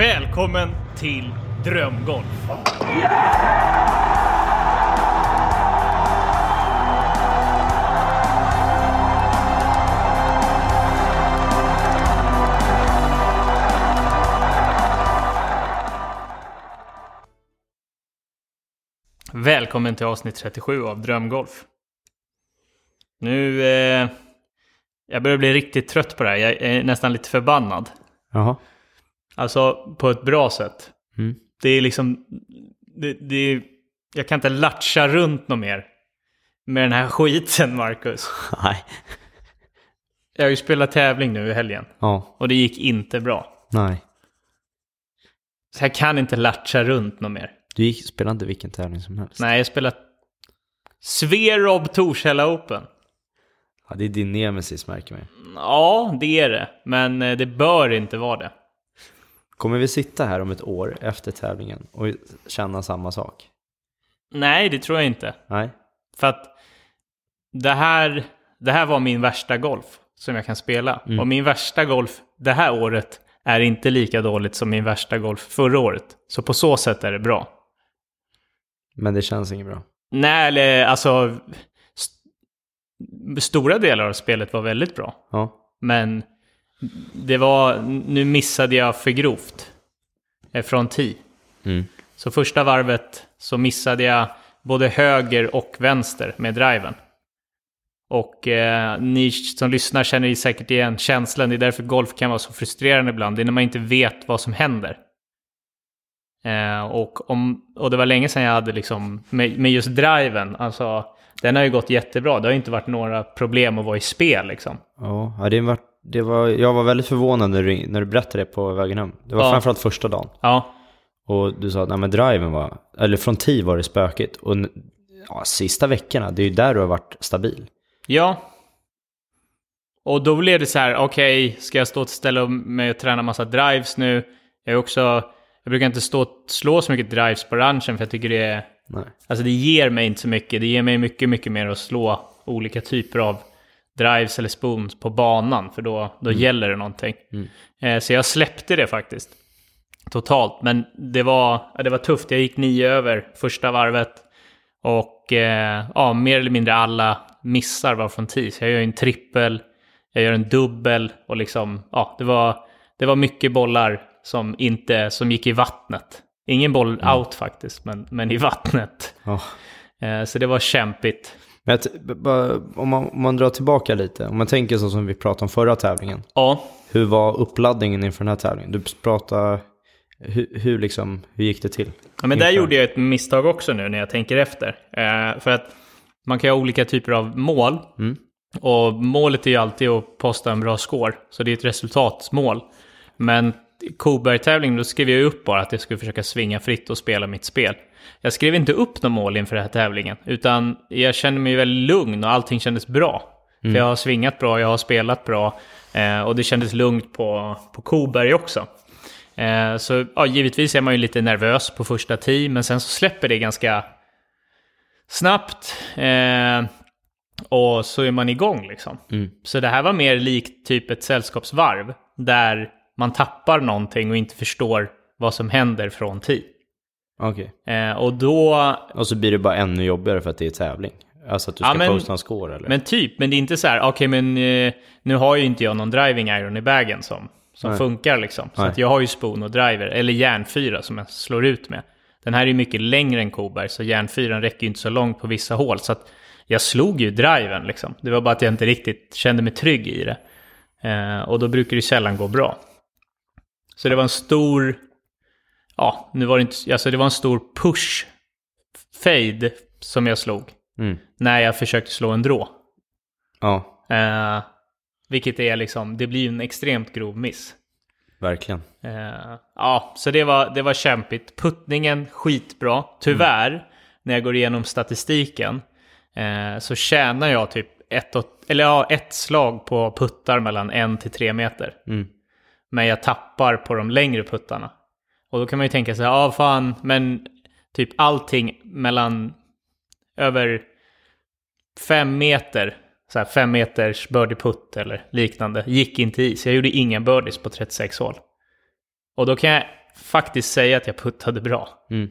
Välkommen till Drömgolf! Välkommen till avsnitt 37 av Drömgolf. Nu... Eh, jag börjar bli riktigt trött på det här. Jag är nästan lite förbannad. Jaha. Alltså på ett bra sätt. Mm. Det är liksom... Det, det är, jag kan inte latcha runt något mer med den här skiten, Marcus. Nej. Jag har ju spelat tävling nu i helgen Ja. och det gick inte bra. Nej. Så jag kan inte latcha runt något mer. Du gick, spelade inte vilken tävling som helst. Nej, jag spelat Sverov Torshälla Open. Ja, det är din nemesis märker man. Ja, det är det. Men eh, det bör inte vara det. Kommer vi sitta här om ett år efter tävlingen och känna samma sak? Nej, det tror jag inte. Nej. För att det här, det här var min värsta golf som jag kan spela. Och min värsta golf det här året är inte lika dåligt som min värsta golf förra året. Så på så sätt är det bra. Men det känns inget bra. Nej, eller alltså... St stora delar av spelet var väldigt bra. Ja. Men det var... Nu missade jag för grovt. eh, Från 10. Mm. Så första varvet så missade jag både höger och vänster med driven. Och eh, ni som lyssnar känner ju säkert igen känslan. Det är därför golf kan vara så frustrerande ibland. Det är när man inte vet vad som händer. Eh, och, om, och det var länge sedan jag hade liksom, med, med just driven, alltså den har ju gått jättebra. Det har ju inte varit några problem att vara i spel liksom. Ja, det var, det var, jag var väldigt förvånad när du, när du berättade det på vägen hem. Det var Ja. framförallt första dagen. Ja, Och du sa att men driven var, eller från 10 var det spökigt. Och ja, sista veckorna, det är ju där du har varit stabil. Ja. Och då blev det så här, okej, ska jag stå och ställa mig och träna massa drives nu? Jag är också, jag brukar inte stå slå så mycket drives på ranchen för jag tycker det är, Nej. alltså det ger mig inte så mycket. Det ger mig mycket, mycket mer att slå olika typer av drives eller spoons på banan, för då, då gäller det någonting. Eh, så jag släppte det faktiskt. Totalt, men det var, ja, det var tufft. Jag gick nio över första varvet. Och eh, ja, mer eller mindre alla missar var från 10. Så jag gör en trippel, jag gör en dubbel och liksom, ja, det var, det var mycket bollar som inte, som gick i vattnet. Ingen boll out faktiskt, men, men i vattnet. Ja. Eh, så det var kämpigt. Men bara, om, man, om man drar tillbaka lite, om man tänker så som vi pratade om förra tävlingen. Ja, Hur var uppladdningen inför den här tävlingen? Du pratade, hur, hur, liksom, hur gick det till? Ja, men där Inför. gjorde jag ett misstag också nu när jag tänker efter. Eh, för att man kan ha olika typer av mål. Mm. Och målet är ju alltid att posta en bra score. Så det är ett resultatmål. Men Koberg-tävlingen då skrev jag upp bara att jag skulle försöka svinga fritt och spela mitt spel. Jag skrev inte upp någon mål inför den här tävlingen. Utan jag kände mig väldigt lugn och allting kändes bra. För jag har svingat bra, jag har spelat bra. Eh, och det kändes lugnt på, på Koberg också. Eh, så ja, givetvis är man ju lite nervös på första tee, men sen så släpper det ganska snabbt. Eh, och så är man igång liksom. Mm. Så det här var mer likt typ ett sällskapsvarv, där man tappar någonting och inte förstår vad som händer från tee. Okej. Eh, och då, Och så blir det bara ännu jobbigare för att det är tävling. Alltså att du Ja, ska men- posta en score eller? men typ, men det är inte så här, okej men eh, nu har ju inte jag någon driving iron i bagen som, som Nej. funkar liksom. Så Nej. att jag har ju spoon och driver, eller järnfyra som jag slår ut med. Den här är ju mycket längre än Koberg, så järnfyran räcker ju inte så långt på vissa hål. Så att jag slog ju driven liksom. Det var bara att jag inte riktigt kände mig trygg i det. Eh, och då brukar det sällan gå bra. Så det var en stor, ja, nu var det inte, alltså det var en stor push fade som jag slog. Mm. När jag försökte slå en drå. Ja, Eh, vilket är liksom, det blir ju en extremt grov miss. verkligen. Eh, ja, så det var, det var kämpigt. Puttningen skitbra. Tyvärr, när jag går igenom statistiken, eh, så tjänar jag typ ett, eller ja, ett slag på puttar mellan en till tre meter. Mm. Men jag tappar på de längre puttarna. Och då kan man ju tänka sig, ja fan, men typ allting mellan över fem meter, så här fem meters birdie putt eller liknande, gick inte i. Så jag gjorde inga birdies på 36 hål. Och då kan jag faktiskt säga att jag puttade bra. Mm.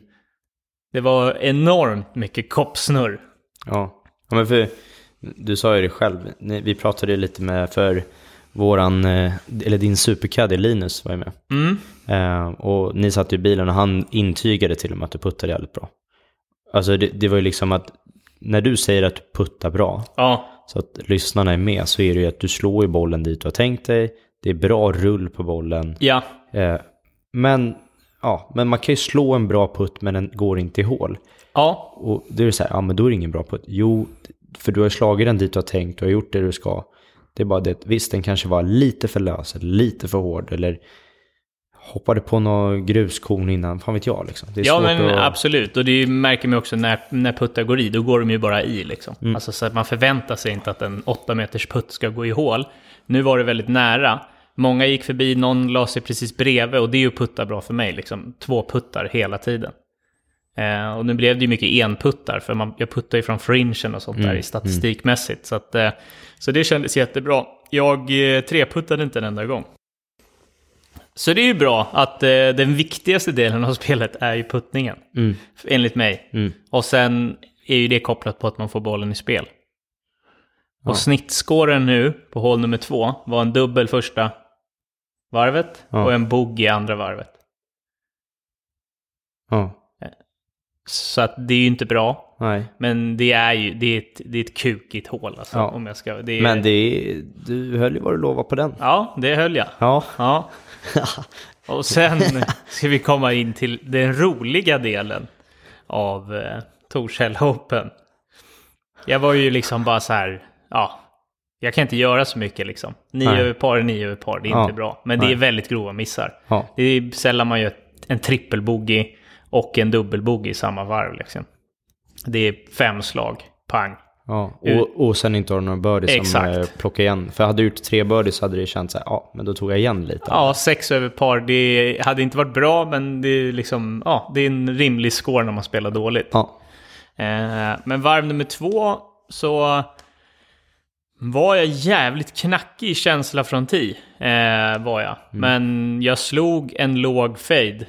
Det var enormt mycket koppsnurr. Ja. ja, men för du sa ju det själv. Vi pratade ju lite med för våran, eh, eller din supercaddy Linus var ju med. Mm. Eh, och ni satt i bilen och han intygade till och med att du puttade jävligt bra. Alltså det, det var ju liksom att när du säger att du puttar bra, Ja, så att lyssnarna är med, så är det ju att du slår ju bollen dit du har tänkt dig. Det är bra rull på bollen. ja, Eh, men, ja, men man kan ju slå en bra putt men den går inte i hål. ja, Och då är det så här, ja men då är det ingen bra putt. Jo, för du har ju slagit den dit du har tänkt, du har gjort det du ska. Det är bara det att visst, den kanske var lite för lös eller lite för hård eller hoppade på någon gruskorn innan, fan vet jag liksom. Ja men att... absolut. Och det märker man också när, när puttar går i, då går de ju bara i liksom. Mm. Alltså så att man förväntar sig inte att en 8 meters putt ska gå i hål. Nu var det väldigt nära. Många gick förbi, någon la sig precis bredvid och det är ju putta bra för mig liksom. Två puttar hela tiden. Eh, och nu blev det ju mycket enputtar, för man, jag puttar ju från fringen och sånt Mm, där i statistikmässigt. Så, att, eh, så det kändes jättebra. Jag eh, treputtade inte en enda gång. Så det är ju bra att eh, den viktigaste delen av spelet är ju puttningen. Mm. Enligt mig. Mm. Och sen är ju det kopplat på att man får bollen i spel. Ja. Och snittskåren nu på hål nummer två var en dubbel första varvet Ja. och en bogey andra varvet. Ja, Så att det är ju inte bra. nej. Men det är ju det är ett, det är ett kukigt hål alltså. Ja. Om jag ska, det är, Men det är, du höll ju vad du lovade på den. Ja, det höll jag. Ja. Ja. Och sen ska vi komma in till den roliga delen av eh, Torshäll Open. Jag var ju liksom bara så här, ja, jag kan inte göra så mycket liksom. Nio över par är nio över par, det är Ja. inte bra. Men det är väldigt grova missar. Ja. Det är sällan man gör en trippelbogey och en dubbelbogey i samma varv liksom. Det är fem slag, pang. Ja, och, och sen inte har du några birdies som Exakt. eh, plockar igen. För hade du gjort tre birdies så hade det känts så här, ja, men då tog jag igen lite. Ja, sex över par, det hade inte varit bra, men det är liksom, ja, det är en rimlig score när man spelar dåligt. Ja. Eh, men varv nummer två så var jag jävligt knackig i känsla från tee. Eh, var jag. Men jag slog en låg fade.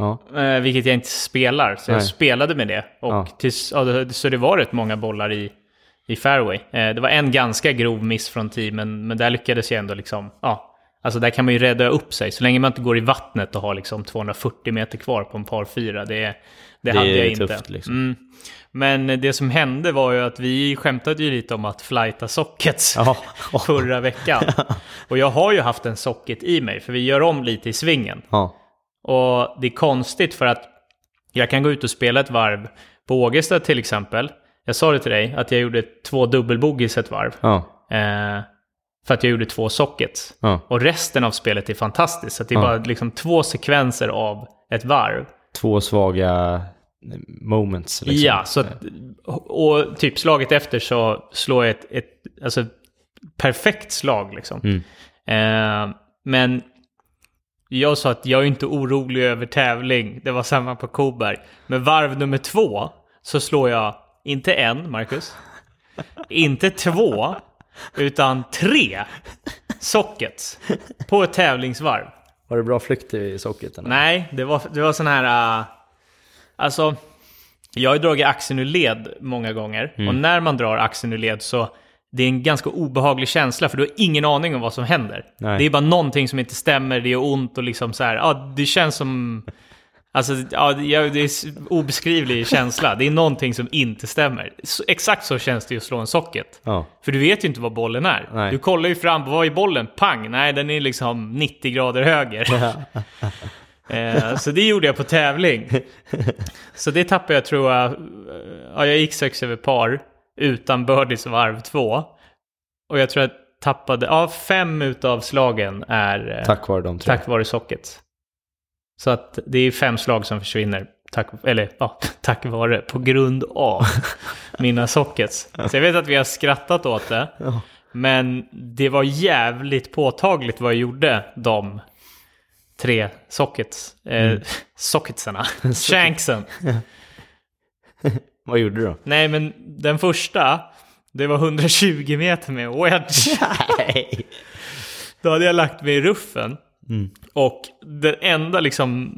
Ja. Eh, vilket jag inte spelar. Så jag Nej. spelade med det. Och Ja. tills, ja, så det var rätt många bollar i, i fairway. Eh, det var en ganska grov miss från tee, men, där lyckades jag ändå liksom... Ja, alltså där kan man ju rädda upp sig. Så länge man inte går i vattnet och har liksom 240 meter kvar på en par fyra. Det, det, Det hade jag inte. tufft, liksom. Mm. Men det som hände var ju att vi skämtade ju lite om att flighta sockets Ja. förra veckan. Och jag har ju haft en socket i mig, för vi gör om lite i svingen. Ja. Och det är konstigt för att jag kan gå ut och spela ett varv på Ågesta till exempel. Jag sa det till dig, att jag gjorde två dubbelbogies ett varv. Ja. Eh, för att jag gjorde två sockets. Ja. Och resten av spelet är fantastiskt. Så det är Ja. bara liksom två sekvenser av ett varv. Två svaga moments. Liksom. Ja, så att, och typ slaget efter så slår jag ett, ett alltså, perfekt slag liksom. Mm. Eh, men jag sa att jag är inte orolig över tävling. Det var samma på Koberg. Men varv nummer två så slår jag inte en, Marcus. inte två, utan tre sockets på ett tävlingsvarv. Var det bra flykt i socketen? Nej, det var, det var sån här... Uh, alltså, jag har ju dragit axeln ur led många gånger. Mm. Och när man drar axeln ur led så det är en ganska obehaglig känsla för du har ingen aning om vad som händer. Nej. Det är bara någonting som inte stämmer, det är ont och liksom så här, ja, det känns som... Alltså, ja, det är s- obeskrivlig känsla. Det är någonting som inte stämmer. Så, exakt så känns det ju att slå en socket. Ja. För du vet ju inte vad bollen är. Nej. Du kollar ju fram, vad är bollen? Pang! Nej, den är liksom 90 grader höger. Eh, så det gjorde jag på tävling. Så det tappade jag tror jag, ja jag gick sex över par utan birdies varv två. Och jag tror jag tappade, ja fem utav slagen är eh, Tack vare de tre. tack vare socket. Så att det är fem slag som försvinner, tack, eller ja, tack vare, på grund av mina sockets. Så jag vet att vi har skrattat åt det. Ja. Men det var jävligt påtagligt vad jag gjorde de tre sockets, eh, Mm. socketsarna, shanksen. Vad gjorde du? Nej men den första, det var 120 meter med wedge. Nej. Då hade jag lagt mig i ruffen. Mm. Och den enda liksom,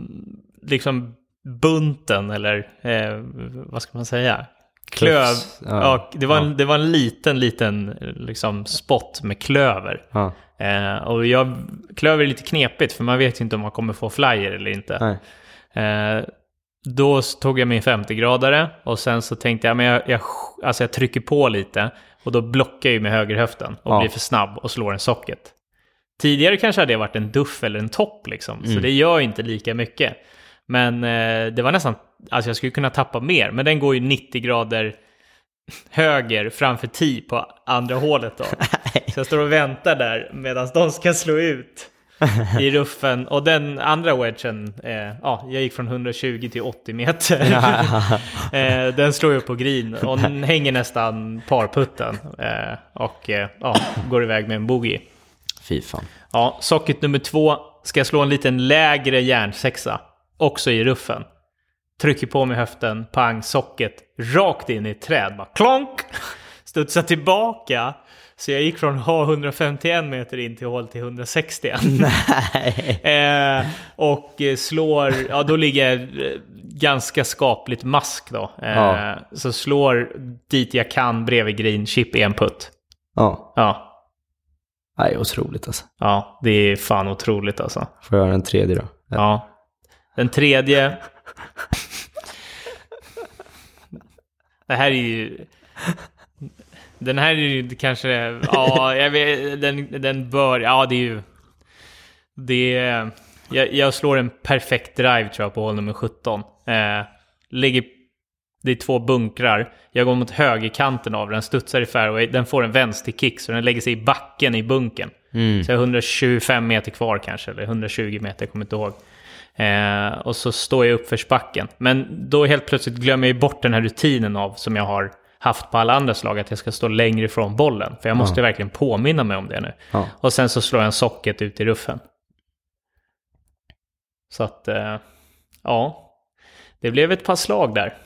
liksom bunten, eller eh, vad ska man säga? Klöv. Klövs, Ja, ja. det, var en, Ja. det var en liten, liten liksom spot med klöver. Ja. Eh, och jag, klöver är lite knepigt för man vet ju inte om man kommer få flyer eller inte. Eh, då tog jag min 50-gradare och sen så tänkte jag men jag, jag, alltså jag trycker på lite och då blockar jag ju med högerhöften och Ja. blir för snabb och slår en socket. Tidigare kanske hade det varit en duff eller en topp liksom, så Mm. det gör inte lika mycket. Men eh, det var nästan, alltså jag skulle kunna tappa mer, men den går ju 90 grader höger framför 10 på andra hålet då. Så jag står och väntar där medan de ska slå ut i ruffen. Och den andra wedgen, eh, ja, jag gick från 120 till 80 meter. eh, den slår ju på green och den hänger nästan parputten. Eh, och eh, ja, går iväg med en bogey. Fy fan. Ja, socket nummer två ska jag slå en liten lägre järnsexa. Också i ruffen. Trycker på med höften, pang, socket, rakt in i ett träd. Bara klonk! Studsar tillbaka. Så jag gick från att ha 151 meter in till hål till 160. Nej. Eh, och eh, slår, ja då ligger jag eh, ganska skapligt mask då. Eh, Ja. Så slår dit jag kan bredvid green, chip en putt. Ja. Ja, Nej, otroligt alltså. ja, det är fan otroligt alltså. Får jag göra en tredje då? Ja. Den tredje... Det här är ju... Den här är ju kanske... Ja, jag vet, den, den bör... Ja, det är ju... Det är... Jag, jag slår en perfekt drive tror jag på hål nummer 17. Eh, ligger... Det är två bunkrar. Jag går mot högerkanten av den, studsar i fairway. Den får en vänsterkick så den lägger sig i backen i bunken. Mm. Så jag har 125 meter kvar kanske, eller 120 meter, jag kommer inte ihåg. Eh, och så står jag i uppförsbacken. Men då helt plötsligt glömmer jag bort den här rutinen av som jag har haft på alla andra slag, att jag ska stå längre ifrån bollen. För jag måste ju verkligen påminna mig om det nu. Ja. Och sen så slår jag en socket ut i ruffen. Så att, eh, ja. Det blev ett par slag där.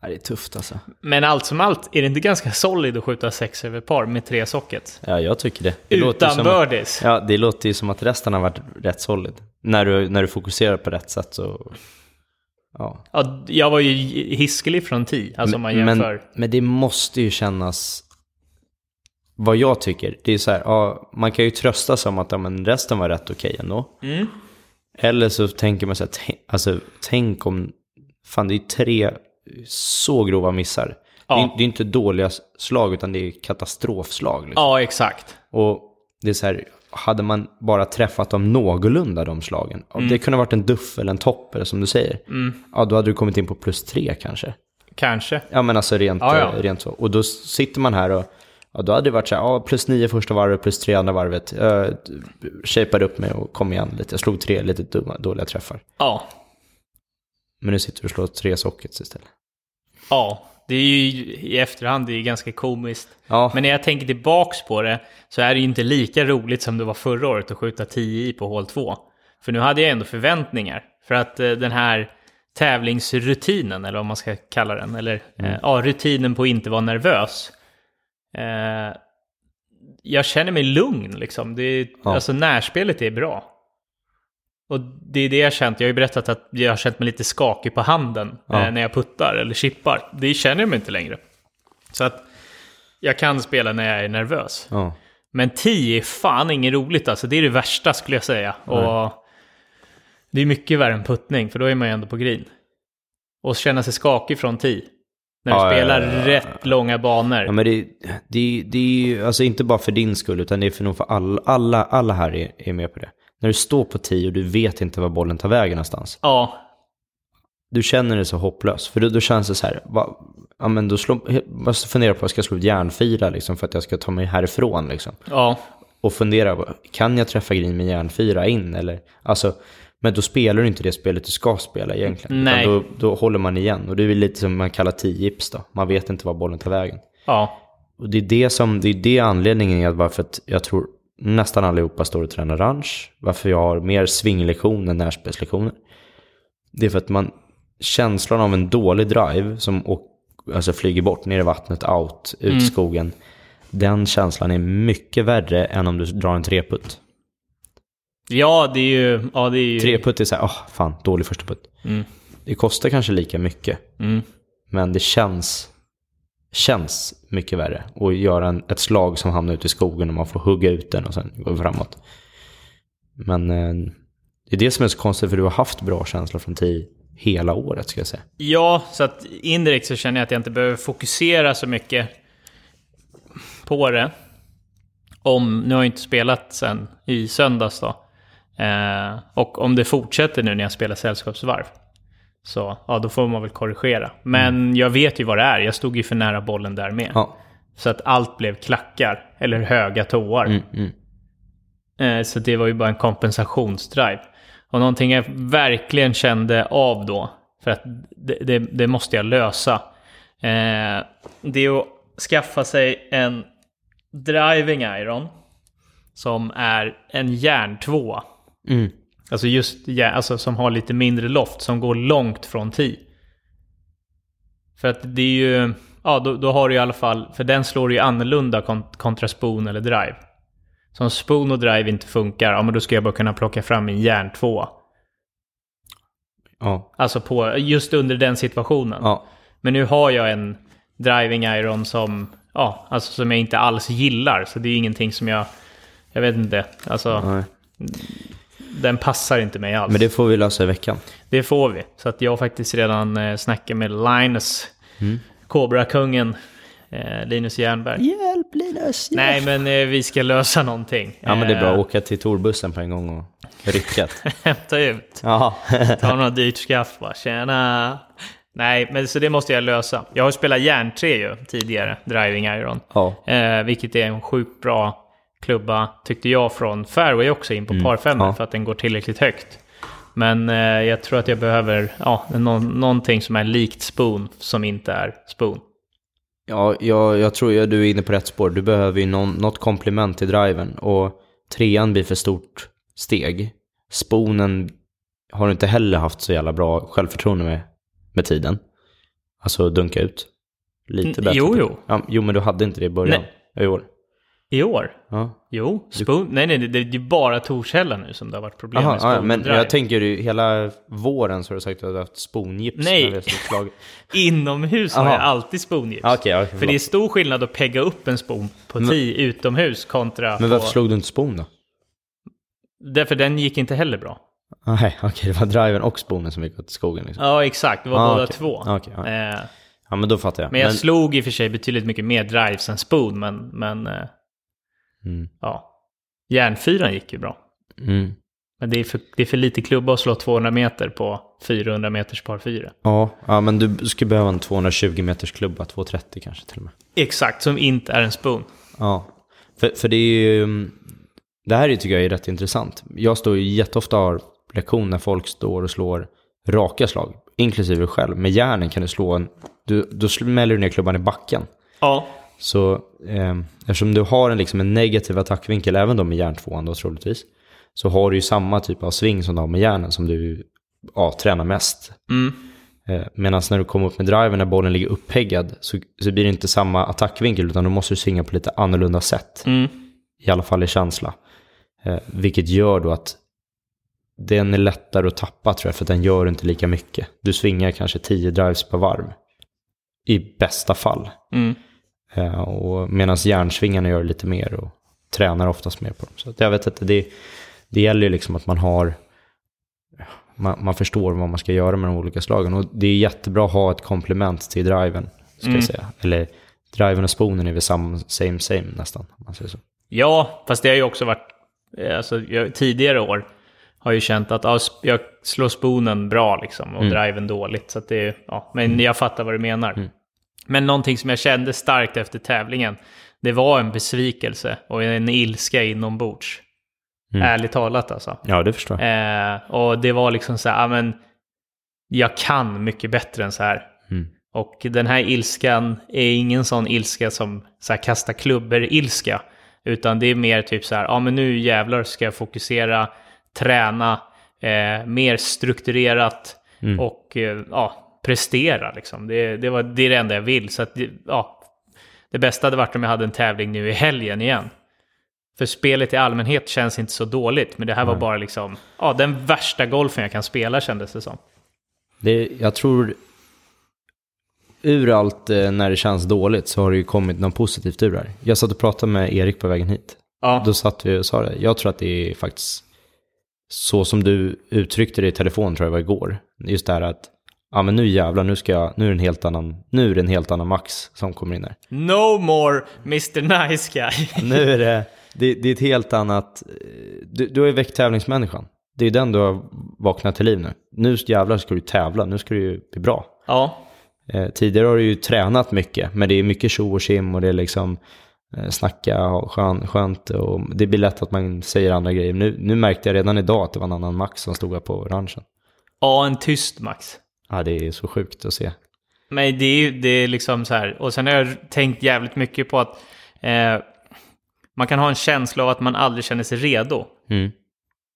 Ja, det är tufft alltså. Men allt som allt, är det inte ganska solid att skjuta sex över par med tre sockets? Ja, jag tycker det. det låter Utan som, birdies? Ja, det låter ju som att resten har varit rätt solid. När du, när du fokuserar på rätt sätt så... Ja. Ja, jag var ju hiskelig från 10, alltså om man jämför. Men, men det måste ju kännas... Vad jag tycker, det är så här, ja, man kan ju trösta sig om att ja, men resten var rätt okej ändå. Mm. Eller så tänker man så här, tänk, alltså tänk om, fan det är tre så grova missar. Ja. Det, är, det är inte dåliga slag utan det är katastrofslag. Liksom. Ja, exakt. Och det är så här, hade man bara träffat dem någorlunda de slagen, om det kunde ha varit en duff eller en topp eller som du säger, ja då hade du kommit in på plus tre kanske. Kanske. Ja men alltså rent, Ja, ja. eh, rent så. Och då sitter man här och ja, då hade det varit så här, ja, plus nio första varvet, plus tre andra varvet. Jag shapeade upp mig och kom igen lite. Jag slog tre lite dumma, dåliga träffar. Ja. Men nu sitter du och slår tre sockets istället. Ja. Det är ju i efterhand det är ganska komiskt. Ja, Men när jag tänker tillbaks på det så är det ju inte lika roligt som det var förra året att skjuta 10 i på hål 2. För nu hade jag ändå förväntningar. För att eh, den här tävlingsrutinen, eller vad man ska kalla den, eller eh, ja, rutinen på att inte vara nervös. Eh, jag känner mig lugn liksom. Det Ja. Alltså närspelet är bra. Och det är det jag har känt. Jag har ju berättat att jag har känt mig lite skakig på handen Ja. eh, när jag puttar eller chippar. Det känner jag mig inte längre. Så att jag kan spela när jag är nervös. ja. Men 10 är fan inget roligt alltså. Det är det värsta skulle jag säga. Och det är mycket värre än puttning, för då är man ju ändå på green. Och känna sig skakig från 10. När du Ja, spelar rätt långa banor. Ja, men det, det, det är ju alltså inte bara för din skull, utan det är för nog för alla, alla, alla här är, är med på det. När du står på 10 och du vet inte var bollen tar vägen någonstans. Ja, Du känner dig så hopplös. För då, då känns det så här, va, ja, men då slå, måste fundera på att jag ska slå ett järnfyra liksom, för att jag ska ta mig härifrån. Liksom. ja, Och fundera, på, kan jag träffa green med järnfyra in? Eller, alltså, men då spelar du inte det spelet du ska spela egentligen. Nej. Då, då håller man igen. Och det är lite som man kallar 10 gips då. Man vet inte var bollen tar vägen. ja, Och det är det som, det är det anledningen är varför jag tror nästan allihopa står och tränar ranch. Varför jag har mer swinglektion än närspelslektioner. Det är för att man, känslan av en dålig drive som och, alltså flyger bort ner i vattnet, out, ut i skogen. Den känslan är mycket värre än om du drar en treputt. Ja, det är ju... Ja, det är ju... Tre putt är så här, åh fan, dålig första putt. Mm. Det kostar kanske lika mycket, Mm. men det känns, känns mycket värre. Och göra en, ett slag som hamnar ute i skogen och man får hugga ut den och sen gå framåt. Men eh, det är det som är så konstigt, för du har haft bra känsla från tid hela året, ska jag säga. Ja, så att indirekt så känner jag att jag inte behöver fokusera så mycket på det. Om, nu har jag inte spelat sen i söndags då. Eh, och om det fortsätter nu när jag spelar sällskapsvarv. Så ja, då får man väl korrigera. Men jag vet ju vad det är. Jag stod ju för nära bollen där med. Ja, Så att allt blev klackar, eller höga tåar. mm, mm. Eh, Så det var ju bara en kompensationsdrive. Och någonting jag verkligen kände av då, för att det, det, det måste jag lösa. Eh, det är att skaffa sig en driving iron som är en järntvåa. Mm. Alltså just järn, alltså som har lite mindre loft, som går långt från 10. För att det är ju, ja då, då har du i alla fall, för den slår ju annorlunda kont- kontra spoon eller drive. Så om spoon och drive inte funkar, ja men då ska jag bara kunna plocka fram min järntvåa. Ja, Alltså på, just under den situationen. ja, Men nu har jag en driving iron som, ja, alltså som jag inte alls gillar. Så det är ingenting som jag, jag vet inte, alltså nej. Den passar inte mig alls. Men det får vi lösa i veckan. Det får vi. Så att jag faktiskt redan eh, snackat med Linus, Mm. Kobra-kungen, eh, Linus Jernberg. Hjälp Linus! Nej, men eh, vi ska lösa någonting. Ja men det är bra, Eh, åka till Torbussen på en gång och ryckat. Hämta ut, Jaha. ta några dyrt skaff bara, tjena. Nej, men så det måste jag lösa. Jag har spelat järnträ ju tidigare, Driving Iron. ja. Eh, vilket är en sjukt bra klubba, tyckte jag, från fairway också in på par femmor ja. för att den går tillräckligt högt. Men eh, jag tror att jag behöver ja, nå- någonting som är likt spoon som inte är spoon. Ja, jag, jag tror att du är inne på rätt spår. Du behöver ju någon, något komplement till driven. Och trean blir för stort steg. Spoonen har du inte heller haft så jävla bra självförtroende med, med tiden. Alltså dunka ut. Lite Mm, bättre. jo, på- jo. Ja, jo, men du hade inte det i början. Nej. I år. I år? Ja. Jo, spoon. Nej, nej, det det är bara Torshälla nu som det har varit problem Aha, med spoon ja, men drive. jag tänker ju hela våren så har du sagt att du har haft spongips. Nej. har. Inomhus har Aha. jag alltid spoongips. Ja, okej, ja, För det är stor skillnad att pegga upp en spoon på 10 utomhus kontra Men varför på... slog du inte spon då? Därför den gick inte heller bra. Nej, okej, det var driven och sponen som gick åt skogen liksom. Ja, exakt. Det var Ah, båda två. Eh, Ja, men då fattar jag. men jag slog i och för sig betydligt mycket mer drives än spoon, men, men eh, Mm. ja. Järnfyran gick ju bra. Mm. Men det är, för, det är för lite klubba att slå 200 meter på 400 meters par 4. Ja, ja, men du skulle behöva en 220 meters klubba, 230 kanske till och med. Exakt, som inte är en spoon. Ja, för, för det är ju... mm, Det här är, tycker jag är rätt intressant. Jag står ju jätteofta har lektion när folk står och slår raka slag, inklusive själv. Med järnen kan du slå en... Du, då smäller du ner klubban i backen. Ja. Så eh, eftersom du har en, liksom en negativ attackvinkel, även då med järntvåan då troligtvis, så har du ju samma typ av sving som du har med järnen som du ja, tränar mest. Mm. Eh, Medan när du kommer upp med driven när bollen ligger uppeggad så, så blir det inte samma attackvinkel utan då måste du svinga på lite annorlunda sätt. Mm. I alla fall i känsla. Eh, vilket gör då att den är lättare att tappa tror jag för den gör inte lika mycket. Du svingar kanske 10 drives per varv. I bästa fall. Mm. Eh, och medan järnsvingarna gör lite mer och tränar oftast mer på dem. Så jag vet inte, det, det gäller ju liksom att man har man, man förstår vad man ska göra med de olika slagen. Och det är jättebra att ha ett komplement till driven, ska Mm. jag säga. Eller driven och spoonen är väl sam, same same nästan, om man säger så. Ja, fast det har ju också varit... eh, Alltså, jag, tidigare år har ju känt att ja, jag slår spoonen bra liksom och driven dåligt. Så det, ja, men jag fattar vad du menar. Men någonting som jag kände starkt efter tävlingen, det var en besvikelse och en ilska inombords. Ärligt talat alltså. Ja, det förstår jag. Eh, och det var liksom så här, men jag kan mycket bättre än så här. Mm. Och den här ilskan är ingen sån ilska som så här, kasta klubbor-ilska. Utan det är mer typ så här, ja men nu jävlar ska jag fokusera, träna, eh, mer strukturerat Mm. och eh, ja, prestera liksom. Det, det, var, det är det enda jag vill. Så att, det- ja, det bästa hade varit om jag hade en tävling nu i helgen igen. För spelet i allmänhet känns inte så dåligt, men det här var bara liksom, ja, den värsta golfen jag kan spela kändes det som. Det, jag tror, ur allt eh, när det känns dåligt så har det ju kommit något positivt ur det här. Jag satt och pratade med Erik på vägen hit. Ja, Då satt vi och sa det. Jag tror att det är faktiskt så som du uttryckte det i telefon tror jag var igår. Just det här att, ja men nu jävlar, nu ska jag, nu är det en helt annan, nu är det en helt annan Max som kommer in här. no more Mr Nice Guy. Nu är det, det, det är ett helt annat, eh, du, du har ju väckt tävlingsmänniskan. Det är den du har vaknat till liv nu. Nu jävlar ska du tävla, nu ska du ju bli bra. ja, Eh, tidigare har du ju tränat mycket, men det är mycket tjo och tjim och det är liksom eh, snacka och skön, skönt och det blir lätt att man säger andra grejer. Nu, nu märkte jag redan idag att det var en annan Max som stod här på orangen. ja, en tyst Max. Ja, det är så sjukt att se. Men det är ju det är liksom så här. Och sen har jag tänkt jävligt mycket på att eh, man kan ha en känsla av att man aldrig känner sig redo. Mm.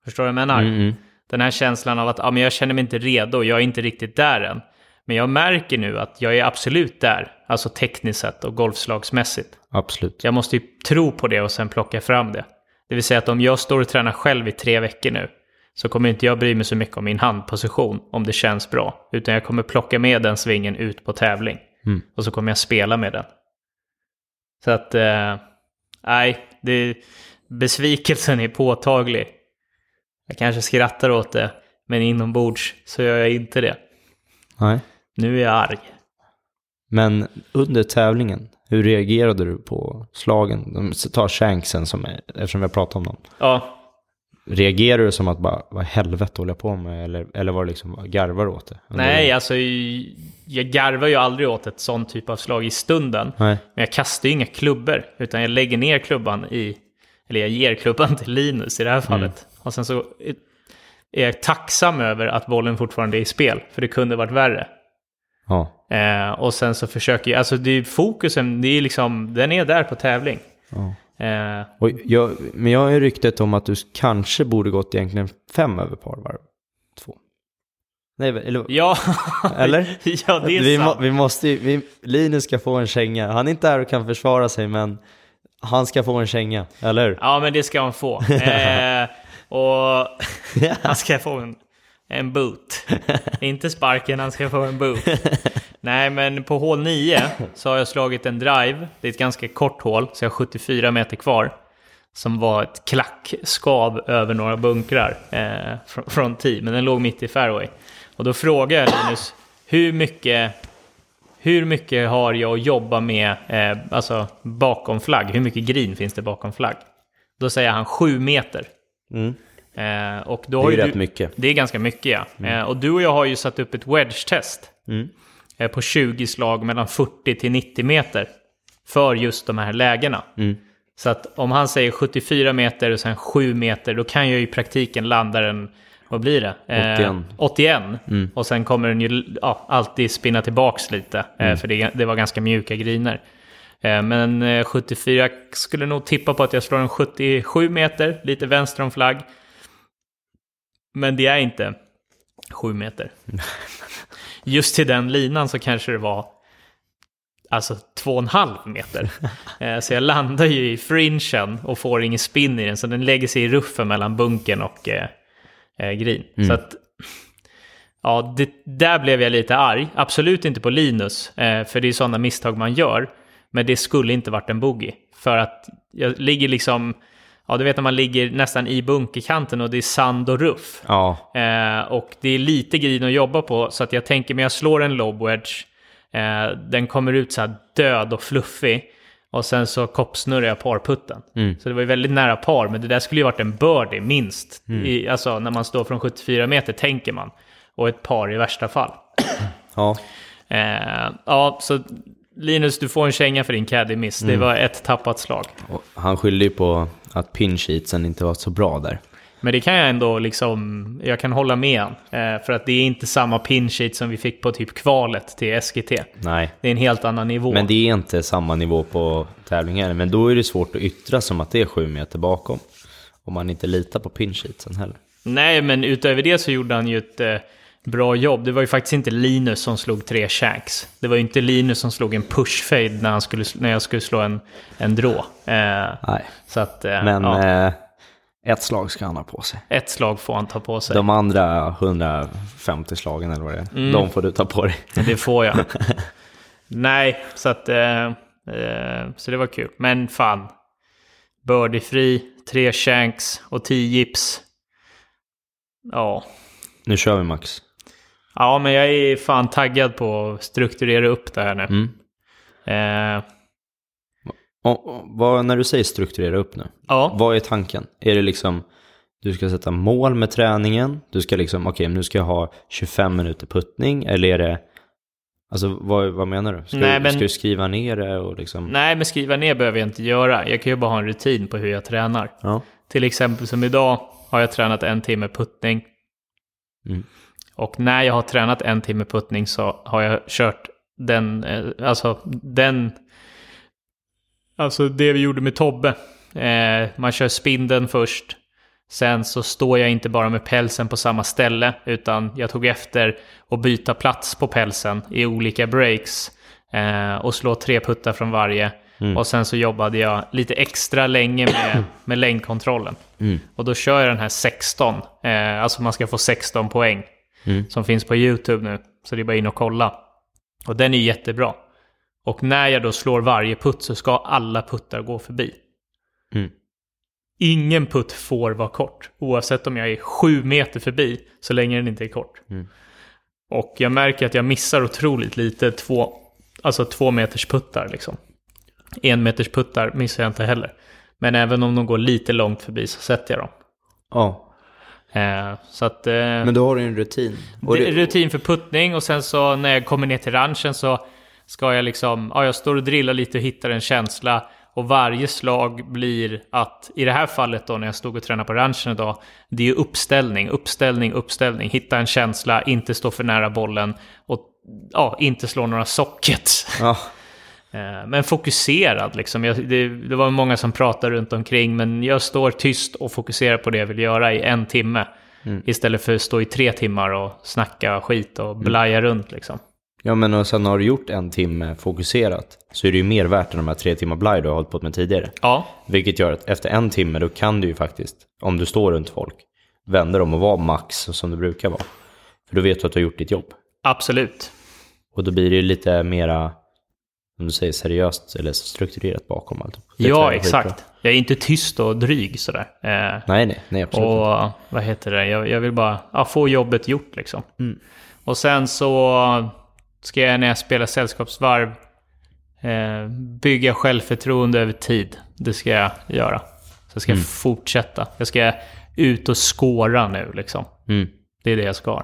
Förstår du vad jag menar? Mm, mm. Den här känslan av att ja, men jag känner mig inte redo, jag är inte riktigt där än. Men jag märker nu att jag är absolut där, alltså tekniskt sett och golfslagsmässigt. Absolut. Jag måste ju tro på det och sen plocka fram det. Det vill säga att om jag står och tränar själv i tre veckor nu så kommer inte jag bry mig så mycket om min handposition om det känns bra. Utan jag kommer plocka med den svingen ut på tävling. Mm. Och så kommer jag spela med den. Så att, eh, nej, det, besvikelsen är påtaglig. Jag kanske skrattar åt det, men inombords så gör jag inte det. Nej. Nu är jag arg. Men under tävlingen, hur reagerade du på slagen? De tar shanksen som är, eftersom vi har pratat om dem. Ja, Reagerar du som att bara, vad i helvete håller jag på med? Eller, eller var det liksom, garvar åt det? Eller nej alltså jag garvar ju aldrig åt ett sånt typ av slag i stunden. Nej. Men jag kastar ju inga klubbor, utan jag lägger ner klubban i, eller jag ger klubban till Linus i det här fallet. Och sen så är jag tacksam över att bollen fortfarande är i spel, för det kunde varit värre. Ja. Eh, och sen så försöker jag, alltså det är fokusen, det är liksom, den är där på tävling. ja. Eh, jag, men jag har ju ryktet om att du kanske borde gått egentligen fem över par varv. Två. Nej, eller? ja, Eller? ja, det är vi, må, sant. vi måste ju, vi, Linus ska få en känga. Han är inte här och kan försvara sig, men han ska få en känga, eller? Ja, men det ska han få. Eh, och han ska få en, en boot. Inte sparken, han ska få en boot. Nej, men på hål 9 så har jag slagit en drive. Det är ett ganska kort hål, så jag har 74 meter kvar. Som var ett klackskav över några bunkrar eh, från, från tee, men den låg mitt i fairway. Och då frågade jag Linus, hur mycket, hur mycket har jag att jobba med, eh, alltså bakom flagg? Hur mycket green finns det bakom flagg? Då säger han 7 meter. Mm. Eh, och då Det är ju rätt du, mycket. Det är ganska mycket ja. Eh, och du och jag har ju satt upp ett wedge-test. Mm. Eh, på 20 slag mellan 40 till 90 meter. För just de här lägena. Mm. Så att om han säger 74 meter och sen 7 meter, då kan jag i praktiken landa den, vad blir det? Eh, 81. 81. Mm. Och sen kommer den ju ja, alltid spinna tillbaks lite. Eh, för det, det var ganska mjuka griner. Eh, men eh, 74 jag skulle nog tippa på att jag slår en 77 meter, lite vänster om flagg. Men det är inte 7 meter. Just till den linan så kanske det var alltså 2,5 meter. Eh, så jag landar ju i fringen och får ingen spin i den, så den lägger sig i ruffen mellan bunken och eh, eh, green. Så att, ja, det, där blev jag lite arg. Absolut inte på Linus, eh, för det är sådana misstag man gör. Men det skulle inte varit en boogie. För att jag ligger liksom, ja du vet när man ligger nästan i bunkerkanten och det är sand och ruff. Ja, Eh, och det är lite green att jobba på, så att jag tänker men jag slår en lob wedge. Eh, den kommer ut så här död och fluffig. Och sen så koppsnurrar jag parputten. Så det var ju väldigt nära par, men det där skulle ju varit en birdie minst. I, alltså när man står från 74 meter tänker man. Och ett par i värsta fall. ja. Eh, ja, så Linus, du får en känga för din caddy miss. Det var ett tappat slag. Och han skyllde ju på att pinsheetsen inte var så bra där. Men det kan jag ändå liksom, jag kan hålla med han. Eh, för att det är inte samma pin sheet som vi fick på typ kvalet till SGT. Nej, Det är en helt annan nivå. men det är inte samma nivå på tävlingen. Men då är det svårt att yttra som att det är sju meter bakom. Om man inte litar på pinsheetsen heller. Nej, men utöver det så gjorde han ju ett, eh, bra jobb. Det var ju faktiskt inte Linus som slog tre shanks. Det var ju inte Linus som slog en push-fade när, han skulle, när jag skulle slå en, en drå. Eh, Nej, så att, eh, men ja, eh, ett slag ska han ha på sig. ett slag får han ta på sig. De andra 150 slagen eller vad det är, Mm. de får du ta på dig. Det får jag. Nej, så att... Eh, eh, så det var kul. Men fan. Birdie-fri, tre shanks och tio gips. Ja. Nu kör vi Max. Ja, men jag är fan taggad på att strukturera upp det här nu. Mm. Eh, Och, och, vad, när du säger strukturera upp nu, ja. vad är tanken? Är det liksom, du ska sätta mål med träningen, du ska liksom, okej nu ska jag ha 25 minuter puttning, eller är det, alltså vad, vad menar du? Ska, Nej, du, men- ska du skriva ner det och liksom, Nej, men skriva ner behöver jag inte göra. Jag kan ju bara ha en rutin på hur jag tränar. ja, Till exempel som idag har jag tränat en timme puttning. Mm. Och när jag har tränat en timme puttning så har jag kört den, eh, alltså den, alltså det vi gjorde med Tobbe. Eh, man kör spindeln först. Sen så står jag inte bara med pälsen på samma ställe, utan jag tog efter att byta plats på pälsen i olika breaks. Eh, och slå tre puttar från varje. Mm. Och sen så jobbade jag lite extra länge med, med längdkontrollen. Mm. Och då kör jag den här 16. Eh, alltså man ska få 16 poäng. Mm. Som finns på YouTube nu. Så det är bara in och kolla. Och den är jättebra. Och när jag då slår varje putt så ska alla puttar gå förbi. Mm. Ingen putt får vara kort. Oavsett om jag är sju meter förbi. Så länge den inte är kort. Mm. Och jag märker att jag missar otroligt lite två, alltså två meters puttar liksom. En meters puttar missar jag inte heller. Men även om de går lite långt förbi så sätter jag dem. ja. Eh, så att... Eh, Men då har du en rutin. Och det rutin för puttning och sen så när jag kommer ner till ranchen så ska jag liksom, ja jag står och drillar lite och hittar en känsla. Och varje slag blir att, i det här fallet då när jag stod och tränade på ranchen idag, det är ju uppställning, uppställning, uppställning. Hitta en känsla, inte stå för nära bollen och ja, inte slå några sockets. ja, Men fokuserad liksom. Jag, det, det var många som pratade runt omkring men jag står tyst och fokuserar på det jag vill göra i en timme. Istället för att stå i tre timmar och snacka skit och blaja runt liksom. ja, men och sen har du gjort en timme fokuserat, så är det ju mer värt än de här tre timmar blaj du har hållit på med tidigare. Ja, Vilket gör att efter en timme då kan du ju faktiskt, om du står runt folk, vända dem och vara max som du brukar vara. För då vet du att du har gjort ditt jobb. absolut. Och då blir det ju lite mera, om du säger seriöst eller strukturerat bakom allt. Ja, exakt. Jag är inte tyst och dryg sådär. Eh, Nej, nej, nej absolut inte. och vad heter det? Jag, jag vill bara ja, få jobbet gjort liksom. Och sen så ska jag när jag spelar sällskapsvarv eh, bygga självförtroende över tid. Det ska jag göra. Så jag ska fortsätta. Jag ska ut och skåra nu liksom. Mm. Det är det jag ska.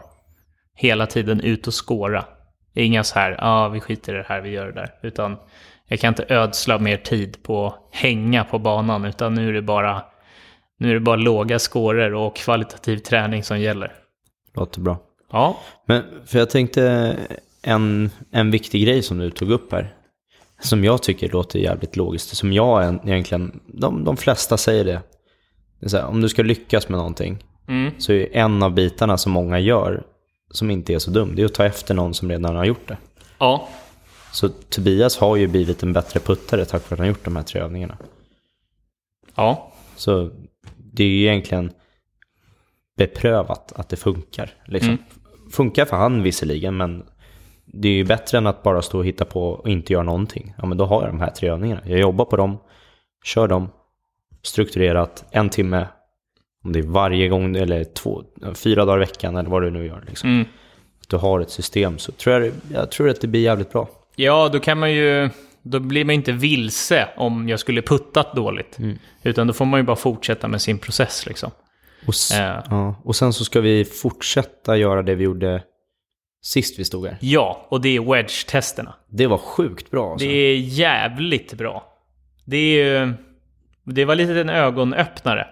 Hela tiden ut och skåra. Inga så här, ja ah, vi skiter i det här, vi gör det där. Utan jag kan inte ödsla mer tid på att hänga på banan. Utan nu är det bara, nu är det bara låga skåror och kvalitativ träning som gäller. Låter bra. Ja, Men för jag tänkte en, en viktig grej som du tog upp här. Som jag tycker låter jävligt logiskt. Som jag en- egentligen, de, de flesta säger det. det här, om du ska lyckas med någonting. Mm. Så är en av bitarna som många gör, som inte är så dum, det är att ta efter någon som redan har gjort det. ja, Så Tobias har ju blivit en bättre puttare tack vare att han gjort de här tre övningarna. ja, Så det är ju egentligen beprövat att det funkar. Liksom. Mm. Funkar för han visserligen, men det är ju bättre än att bara stå och hitta på och inte göra någonting. Ja, men då har jag de här tre övningarna. Jag jobbar på dem, kör dem, strukturerat, en timme, om det är varje gång eller två, fyra dagar i veckan eller vad du nu gör. Liksom. mm. Att du har ett system så tror jag, jag tror att det blir jävligt bra. ja, då kan man ju, då blir man inte vilse om jag skulle puttat dåligt. Utan då får man ju bara fortsätta med sin process liksom. Och, Eh. ja, och sen så ska vi fortsätta göra det vi gjorde sist vi stod här. Ja, och det är wedge-testerna. Det var sjukt bra alltså. Det är jävligt bra. Det är ju... Det var lite en ögonöppnare.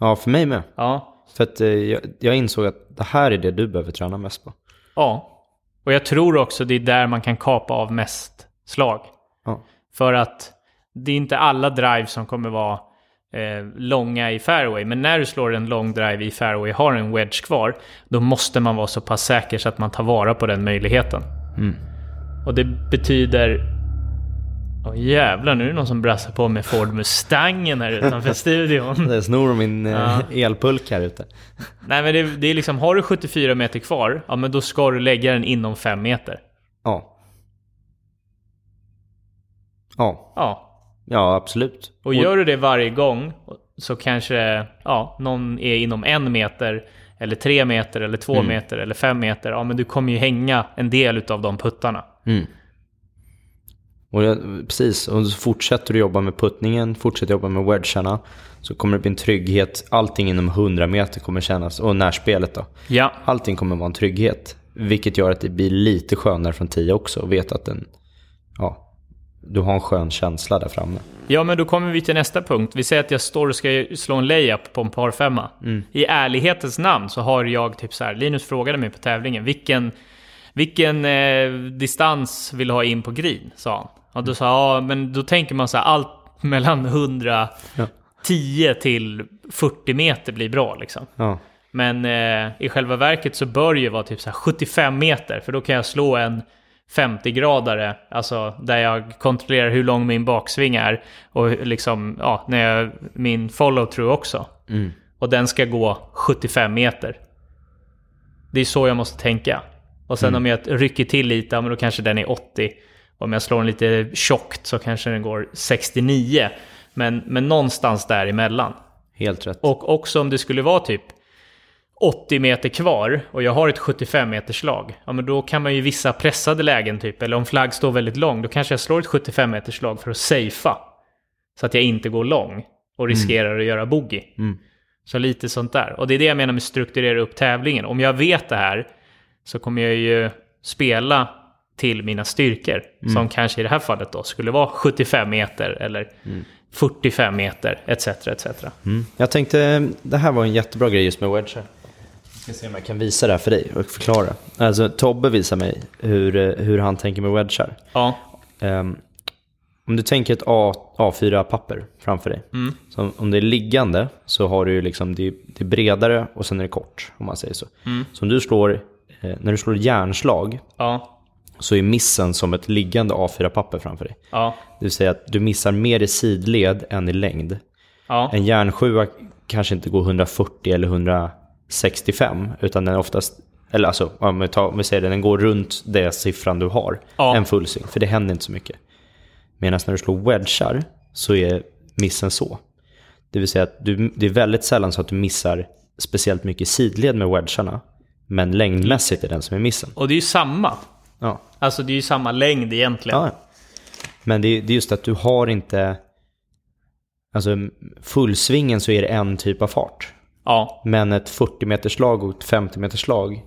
Ja, för mig med. Ja. För att eh, jag, jag insåg att det här är det du behöver träna mest på. Ja. Och jag tror också det är där man kan kapa av mest slag. Ja. För att det är inte alla drive som kommer vara eh, långa i fairway. Men när du slår en lång drive i fairway har en wedge kvar, då måste man vara så pass säker så att man tar vara på den möjligheten. Mm. Och det betyder... Åh jävlar, nu är det någon som brassar på med Ford Mustangen här utanför studion. Det snor min eh, Ja. elpulk här ute. Nej men det, det är liksom, har du 74 meter kvar, ja men då ska du lägga den inom 5 meter. Ja. Ja, Ja, ja absolut. och gör du det varje gång så kanske ja, någon är inom en meter, eller tre meter, eller två meter, eller fem meter. Ja men du kommer ju hänga en del utav de puttarna. Mm. Och jag, precis, och så fortsätter du jobba med puttningen, fortsätter jobba med wedgarna, så kommer det bli en trygghet. Allting inom 100 meter kommer kännas, och närspelet då. Ja, Allting kommer vara en trygghet. Vilket gör att det blir lite skönare från 10 också. Och veta att den, ja, du har en skön känsla där framme. Ja, men då kommer vi till nästa punkt. Vi säger att jag står och ska slå en layup på en par femma. I ärlighetens namn så har jag typ så här, Linus frågade mig på tävlingen, vilken, vilken eh, distans vill du ha in på green? Sa han. Och då sa ja men då tänker man så här, allt mellan 110 till 40 meter blir bra liksom. Ja, Men eh, i själva verket så bör det ju vara typ så här 75 meter, för då kan jag slå en 50-gradare, alltså där jag kontrollerar hur lång min baksving är och liksom, ja, när jag, min follow-through också. mm. Och den ska gå 75 meter. Det är så jag måste tänka. Och sen om jag rycker till lite, ja, men då kanske den är 80. Om jag slår den lite tjockt så kanske den går 69. Men, men någonstans däremellan. helt rätt. Och också om det skulle vara typ 80 meter kvar och jag har ett 75 meters slag. Ja men då kan man ju vissa pressade lägen typ, eller om flagg står väldigt lång, då kanske jag slår ett 75 meters slag för att safea. Så att jag inte går lång och riskerar att göra bogey. Mm. Så lite sånt där. Och det är det jag menar med strukturera upp tävlingen. Om jag vet det här så kommer jag ju spela till mina styrkor. Som kanske i det här fallet då skulle vara 75 meter eller 45 meter etc. etc. Mm. Jag tänkte, det här var en jättebra grej just med wedgar. Jag ska se om jag kan visa det här för dig och förklara. Alltså Tobbe visar mig hur, hur han tänker med wedgar. Ja. Ehm, om du tänker ett A, A4-papper framför dig. Mm. Så om det är liggande så har du liksom, det det är bredare och sen är det kort, om man säger så. Mm. Så om du slår, eh, när du slår järnslag Ja. Så är missen som ett liggande A4-papper framför dig. Ja. Det vill säga att du missar mer i sidled än i längd. Ja. En järnsjua kanske inte går 140 eller 165, utan den är oftast, eller alltså om vi, tar, om vi säger det, den går runt den siffran du har. Ja. En full swing, för det händer inte så mycket. Medan när du slår wedgar så är missen så. Det vill säga att du, det är väldigt sällan så att du missar speciellt mycket sidled med wedgarna. Men längdmässigt är den som är missen. Och det är ju samma. Ja. Alltså det är ju samma längd egentligen. Ja. Men det är, det är just att du har inte... Alltså fullsvingen så är det en typ av fart. Ja. Men ett 40 meters slag och ett 50 meters slag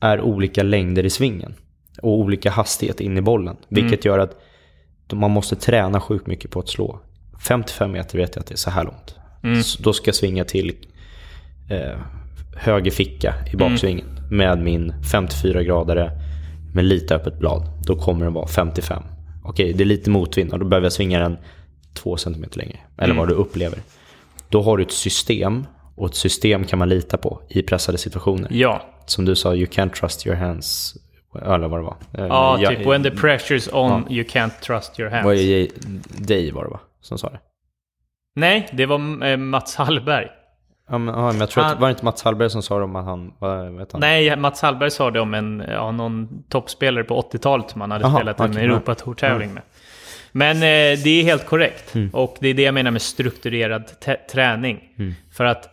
är olika längder i svingen. Och olika hastighet in i bollen. Vilket gör att man måste träna sjukt mycket på att slå. 55 meter vet jag att det är så här långt. Så då ska jag svinga till eh, höger ficka i baksvingen. Med min 54-gradare med lite öppet blad. Då kommer den vara 55. Okej, det är lite motvind och då behöver jag svinga den 2 cm längre. Eller vad du upplever. Då har du ett system och ett system kan man lita på i pressade situationer. Ja. Som du sa, you can't trust your hands. Eller vad det var. Eh, Ja, jag- typ when the pressure's on you can't trust your hands. Vad är dig var det va? Som sa det. Nej, det var eh, Mats Hallberg. Ja men, ja, men jag tror Han- att var det inte Mats Hallberg som sa det om att han, vad vet han? Nej, Mats Hallberg sa det om en, ja, någon toppspelare på 80-talet som han hade Aha, spelat en okej, Europatour-tävling med. Men eh, det är helt korrekt. Mm. Och det är det jag menar med strukturerad träning. Mm. För att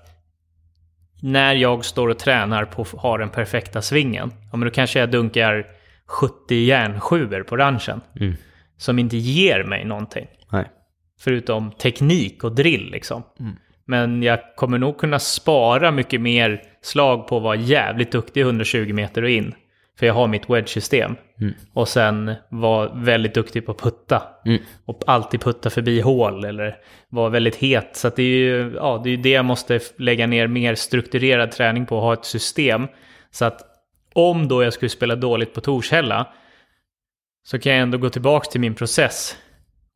när jag står och tränar på att ha den perfekta svingen, ja, men då kanske jag dunkar 70 järnsjuor på ranchen. Mm. Som inte ger mig någonting. Nej. Förutom teknik och drill liksom. Men jag kommer nog kunna spara mycket mer slag på att vara jävligt duktig 120 meter och in. För jag har mitt wedge-system. Mm. Och sen vara väldigt duktig på att putta. Mm. Och alltid putta förbi hål eller vara väldigt het. Så det är ju ja, det, är det jag måste lägga ner mer strukturerad träning på. Ha ett system. Så att om då jag skulle spela dåligt på Torshälla så kan jag ändå gå tillbaka till min process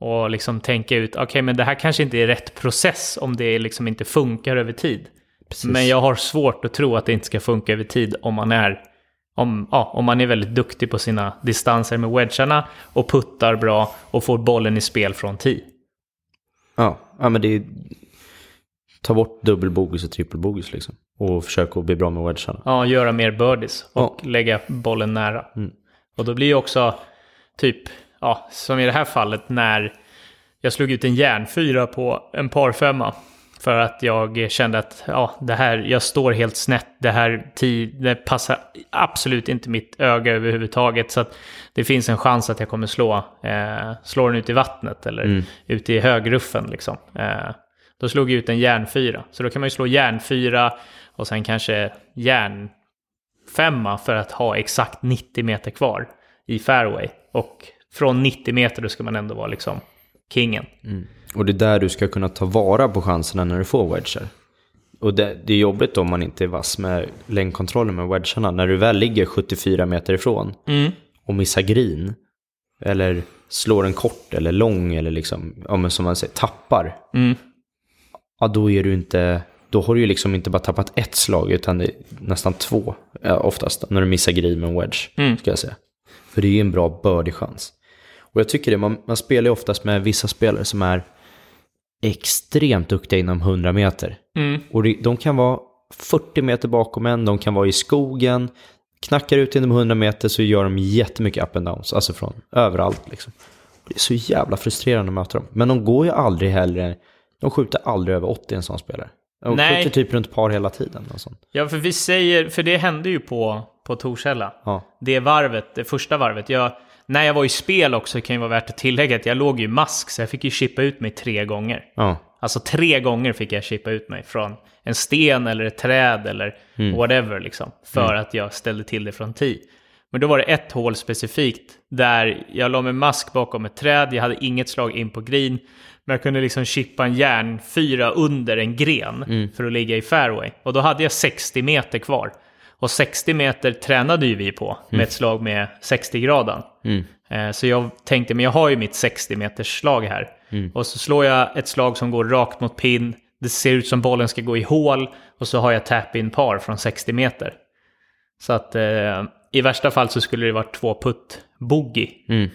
Och liksom tänka ut, okej men det här kanske inte är rätt process om det liksom inte funkar över tid. Precis. Men jag har svårt att tro att det inte ska funka över tid om man är, om, ja, om man är väldigt duktig på sina distanser med wedgarna och puttar bra och får bollen i spel från tee. Ja, ja men det är... Ta bort dubbelbogis och trippelbogis liksom. Och försök att bli bra med wedgarna. Ja, göra mer birdies och Ja. lägga bollen nära. Mm. Och då blir ju också typ, ja, som i det här fallet när jag slog ut en järnfyra på en parfemma. För att jag kände att ja, det här, jag står helt snett. Det här det passar absolut inte mitt öga överhuvudtaget. Så det finns en chans att jag kommer slå, eh, slå den ut i vattnet eller Mm. ut i högruffen. Liksom. Eh, då slog jag ut en järnfyra. Så då kan man ju slå järnfyra och sen kanske järnfemma för att ha exakt 90 meter kvar i fairway. Och från 90 meter då ska man ändå vara liksom kingen. Och det är där du ska kunna ta vara på chanserna när du får wedgar. Och det, det är jobbigt om man inte är vass med längdkontrollen med wedgarna. När du väl ligger 74 meter ifrån Mm. och missar green. Eller slår en kort eller lång eller liksom, ja men som man säger, tappar. Mm. Ja då är du inte, då har du ju liksom inte bara tappat ett slag utan nästan två. Ja, oftast när du missar green med en wedge, Mm. ska jag säga. För det är ju en bra birdie-chans. Och jag tycker det, man, man spelar ju oftast med vissa spelare som är extremt duktiga inom 100 meter. Mm. Och de kan vara 40 meter bakom en, de kan vara i skogen, knackar ut inom 100 meter så gör de jättemycket up and downs, alltså från överallt liksom. Det är så jävla frustrerande att möta dem. Men de går ju aldrig heller, de skjuter aldrig över 80 en sån spelare. De Nej. skjuter typ runt par hela tiden. Och sånt. Ja, för vi säger, för det hände ju på, på Torshälla. Ja. Det varvet, det första varvet. Jag, när jag var i spel också kan ju vara värt att tillägga att jag låg ju i mask så jag fick ju chippa ut mig tre gånger. Ja. Alltså tre gånger fick jag chippa ut mig från en sten eller ett träd eller whatever liksom. För att jag ställde till det från tee. Men då var det ett hål specifikt där jag la med mask bakom ett träd. Jag hade inget slag in på green. Men jag kunde liksom chippa en järnfyra under en gren för att ligga i fairway. Och då hade jag 60 meter kvar. Och 60 meter tränade ju vi på med ett slag med 60-graden. Eh, Så jag tänkte, men jag har ju mitt 60 meters slag här. Och så slår jag ett slag som går rakt mot pin. Det ser ut som bollen ska gå i hål. Och så har jag tap-in par från 60 meter. Så att eh, i värsta fall så skulle det vara två putt boogie. Mm.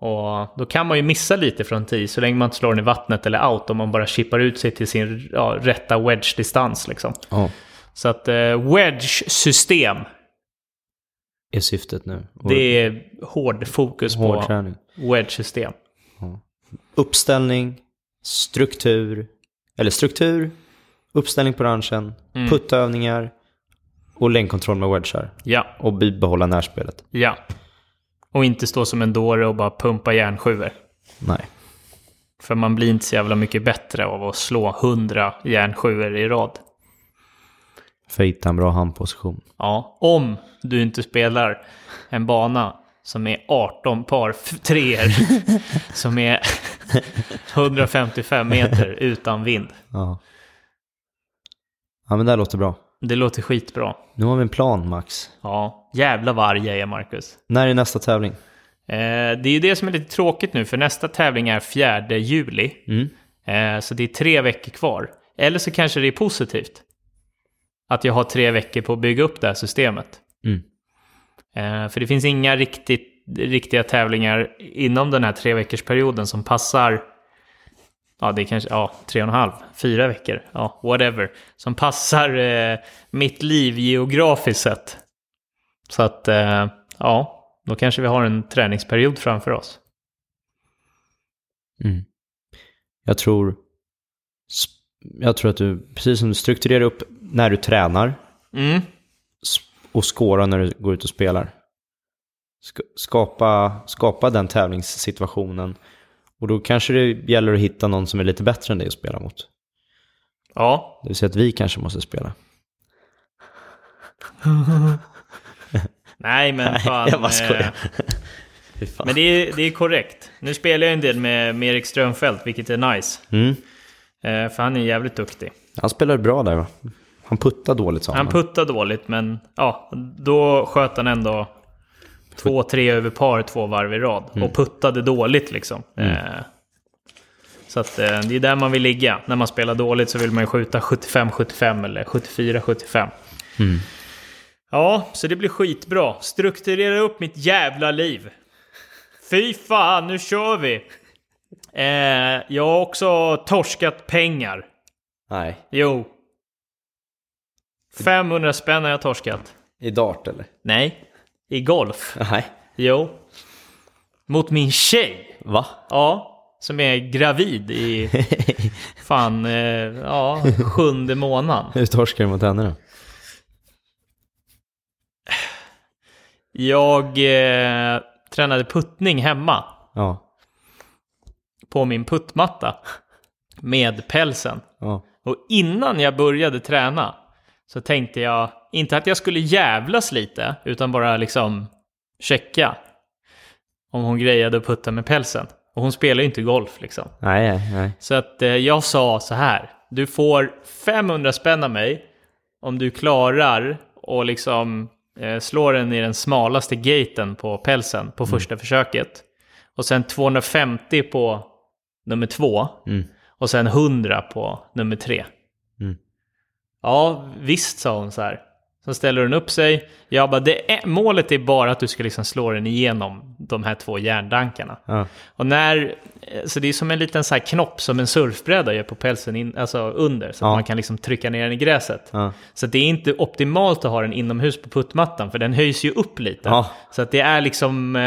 Och då kan man ju missa lite från tee så länge man inte slår den i vattnet eller out. Om man bara chippar ut sig till sin ja, rätta wedge-distans liksom. ja. Så att eh, wedge-system. Är syftet nu. Och Det är hård fokus hård på träning. wedge-system. Uppställning, struktur, eller struktur, uppställning på ranchen, puttövningar och längdkontroll med wedgar. Ja, Och bibehålla närspelet. ja. Och inte stå som en dåre och bara pumpa järnsjuor. Nej. För man blir inte så jävla mycket bättre av att slå 100 järnsjuor i rad. För att hitta en bra handposition. Ja, om du inte spelar en bana som är 18 par treor som är 155 meter utan vind. Ja. Ja men det här låter bra. Det låter skitbra. Nu har vi en plan Max. Ja, jävla vad arg jag är Marcus. När är nästa tävling? Eh, det är ju det som är lite tråkigt nu, för nästa tävling är 4 juli. Mm. Eh, så det är tre veckor kvar. Eller så kanske det är positivt. Att jag har tre veckor på att bygga upp det här systemet. Mm. Eh, för det finns inga riktigt, riktiga tävlingar inom den här tre veckors perioden som passar Ja, det är kanske ja, tre och en halv, fyra veckor, ja, whatever. Som passar eh, mitt liv geografiskt sett. Så att, eh, ja, då kanske vi har en träningsperiod framför oss. Mm. Jag tror... Jag tror att du, precis som du strukturerar upp när du tränar Mm, och skårar när du går ut och spelar. Sk- Skapa, skapa den tävlingssituationen. Och då kanske det gäller att hitta någon som är lite bättre än dig att spela mot. ja, Det vill säga att vi kanske måste spela. nej men fan. jag bara skojar. eh, fan. Men det är, det är korrekt. Nu spelar jag en del med, med Erik Strömfeldt, vilket är nice. Mm. Eh, för han är jävligt duktig. Han spelade bra där va? Han puttade dåligt sa Han han. puttar dåligt, men ja, då sköt han ändå två, tre över par två varv i rad. Och puttade dåligt liksom. Eh, Så att, eh, det är där man vill ligga. När man spelar dåligt så vill man ju skjuta 75-75 eller 74-75. Mm. Ja, så det blir skitbra. Strukturera upp mitt jävla liv. Fy fan, nu kör vi! Eh, jag har också torskat pengar. Nej. Jo. 500 spänn har jag torskat. I dart eller? Nej. I golf. Nej. Jo. Mot min tjej. Va? Ja. Som är gravid i fan, eh, ja, sjunde månaden. Hur torskar du mot henne då? Jag eh, tränade puttning hemma Ja. på min puttmatta med pälsen. Ja. Och innan jag började träna så tänkte jag inte att jag skulle jävlas lite, utan bara liksom checka om hon grejade att putta med pälsen. Och hon spelar ju inte golf liksom. Nej, nej. Så att eh, jag sa så här, du får 500 spänn av mig om du klarar och liksom eh, slår den i den smalaste gaten på pälsen på första försöket. Och sen 250 på nummer två. Mm. Och sen 100 på nummer tre. Mm. Ja, visst sa hon så här. Så ställer den upp sig. Jag bara, det är, målet är bara att du ska liksom slå den igenom de här två järndankarna. Ja. Och när, så det är som en liten så här knopp som en surfbräda gör på pälsen in, alltså under. Så att Ja. man kan liksom trycka ner den i gräset. Ja. Så att det är inte optimalt att ha den inomhus på puttmattan, för den höjs ju upp lite. Så att det är liksom, eh,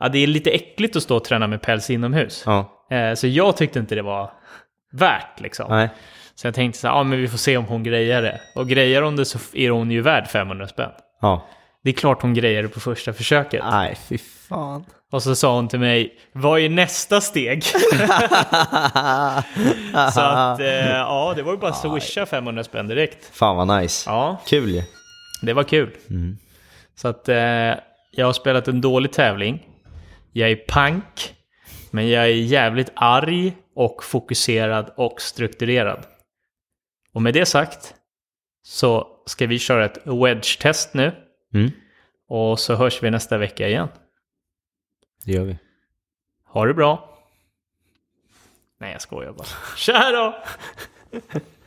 ja det är lite äckligt att stå och träna med päls inomhus. Eh, så jag tyckte inte det var värt liksom. Nej. Så jag tänkte så här, ja men vi får se om hon grejer det. Och grejer hon det så är hon ju värd 500 spänn. Ja. Det är klart hon grejer det på första försöket. Nej, fy fan. Och så sa hon till mig, vad är nästa steg? så att, eh, ja det var ju bara swisha 500 spänn direkt. Fan vad nice. Ja, Kul ju. det var kul. Så att eh, jag har spelat en dålig tävling. Jag är pank, men jag är jävligt arg och fokuserad och strukturerad. Och med det sagt så ska vi köra ett wedge-test nu. Mm. Och så hörs vi nästa vecka igen. Det gör vi. Ha det bra. Nej, jag skojar bara. Tja då!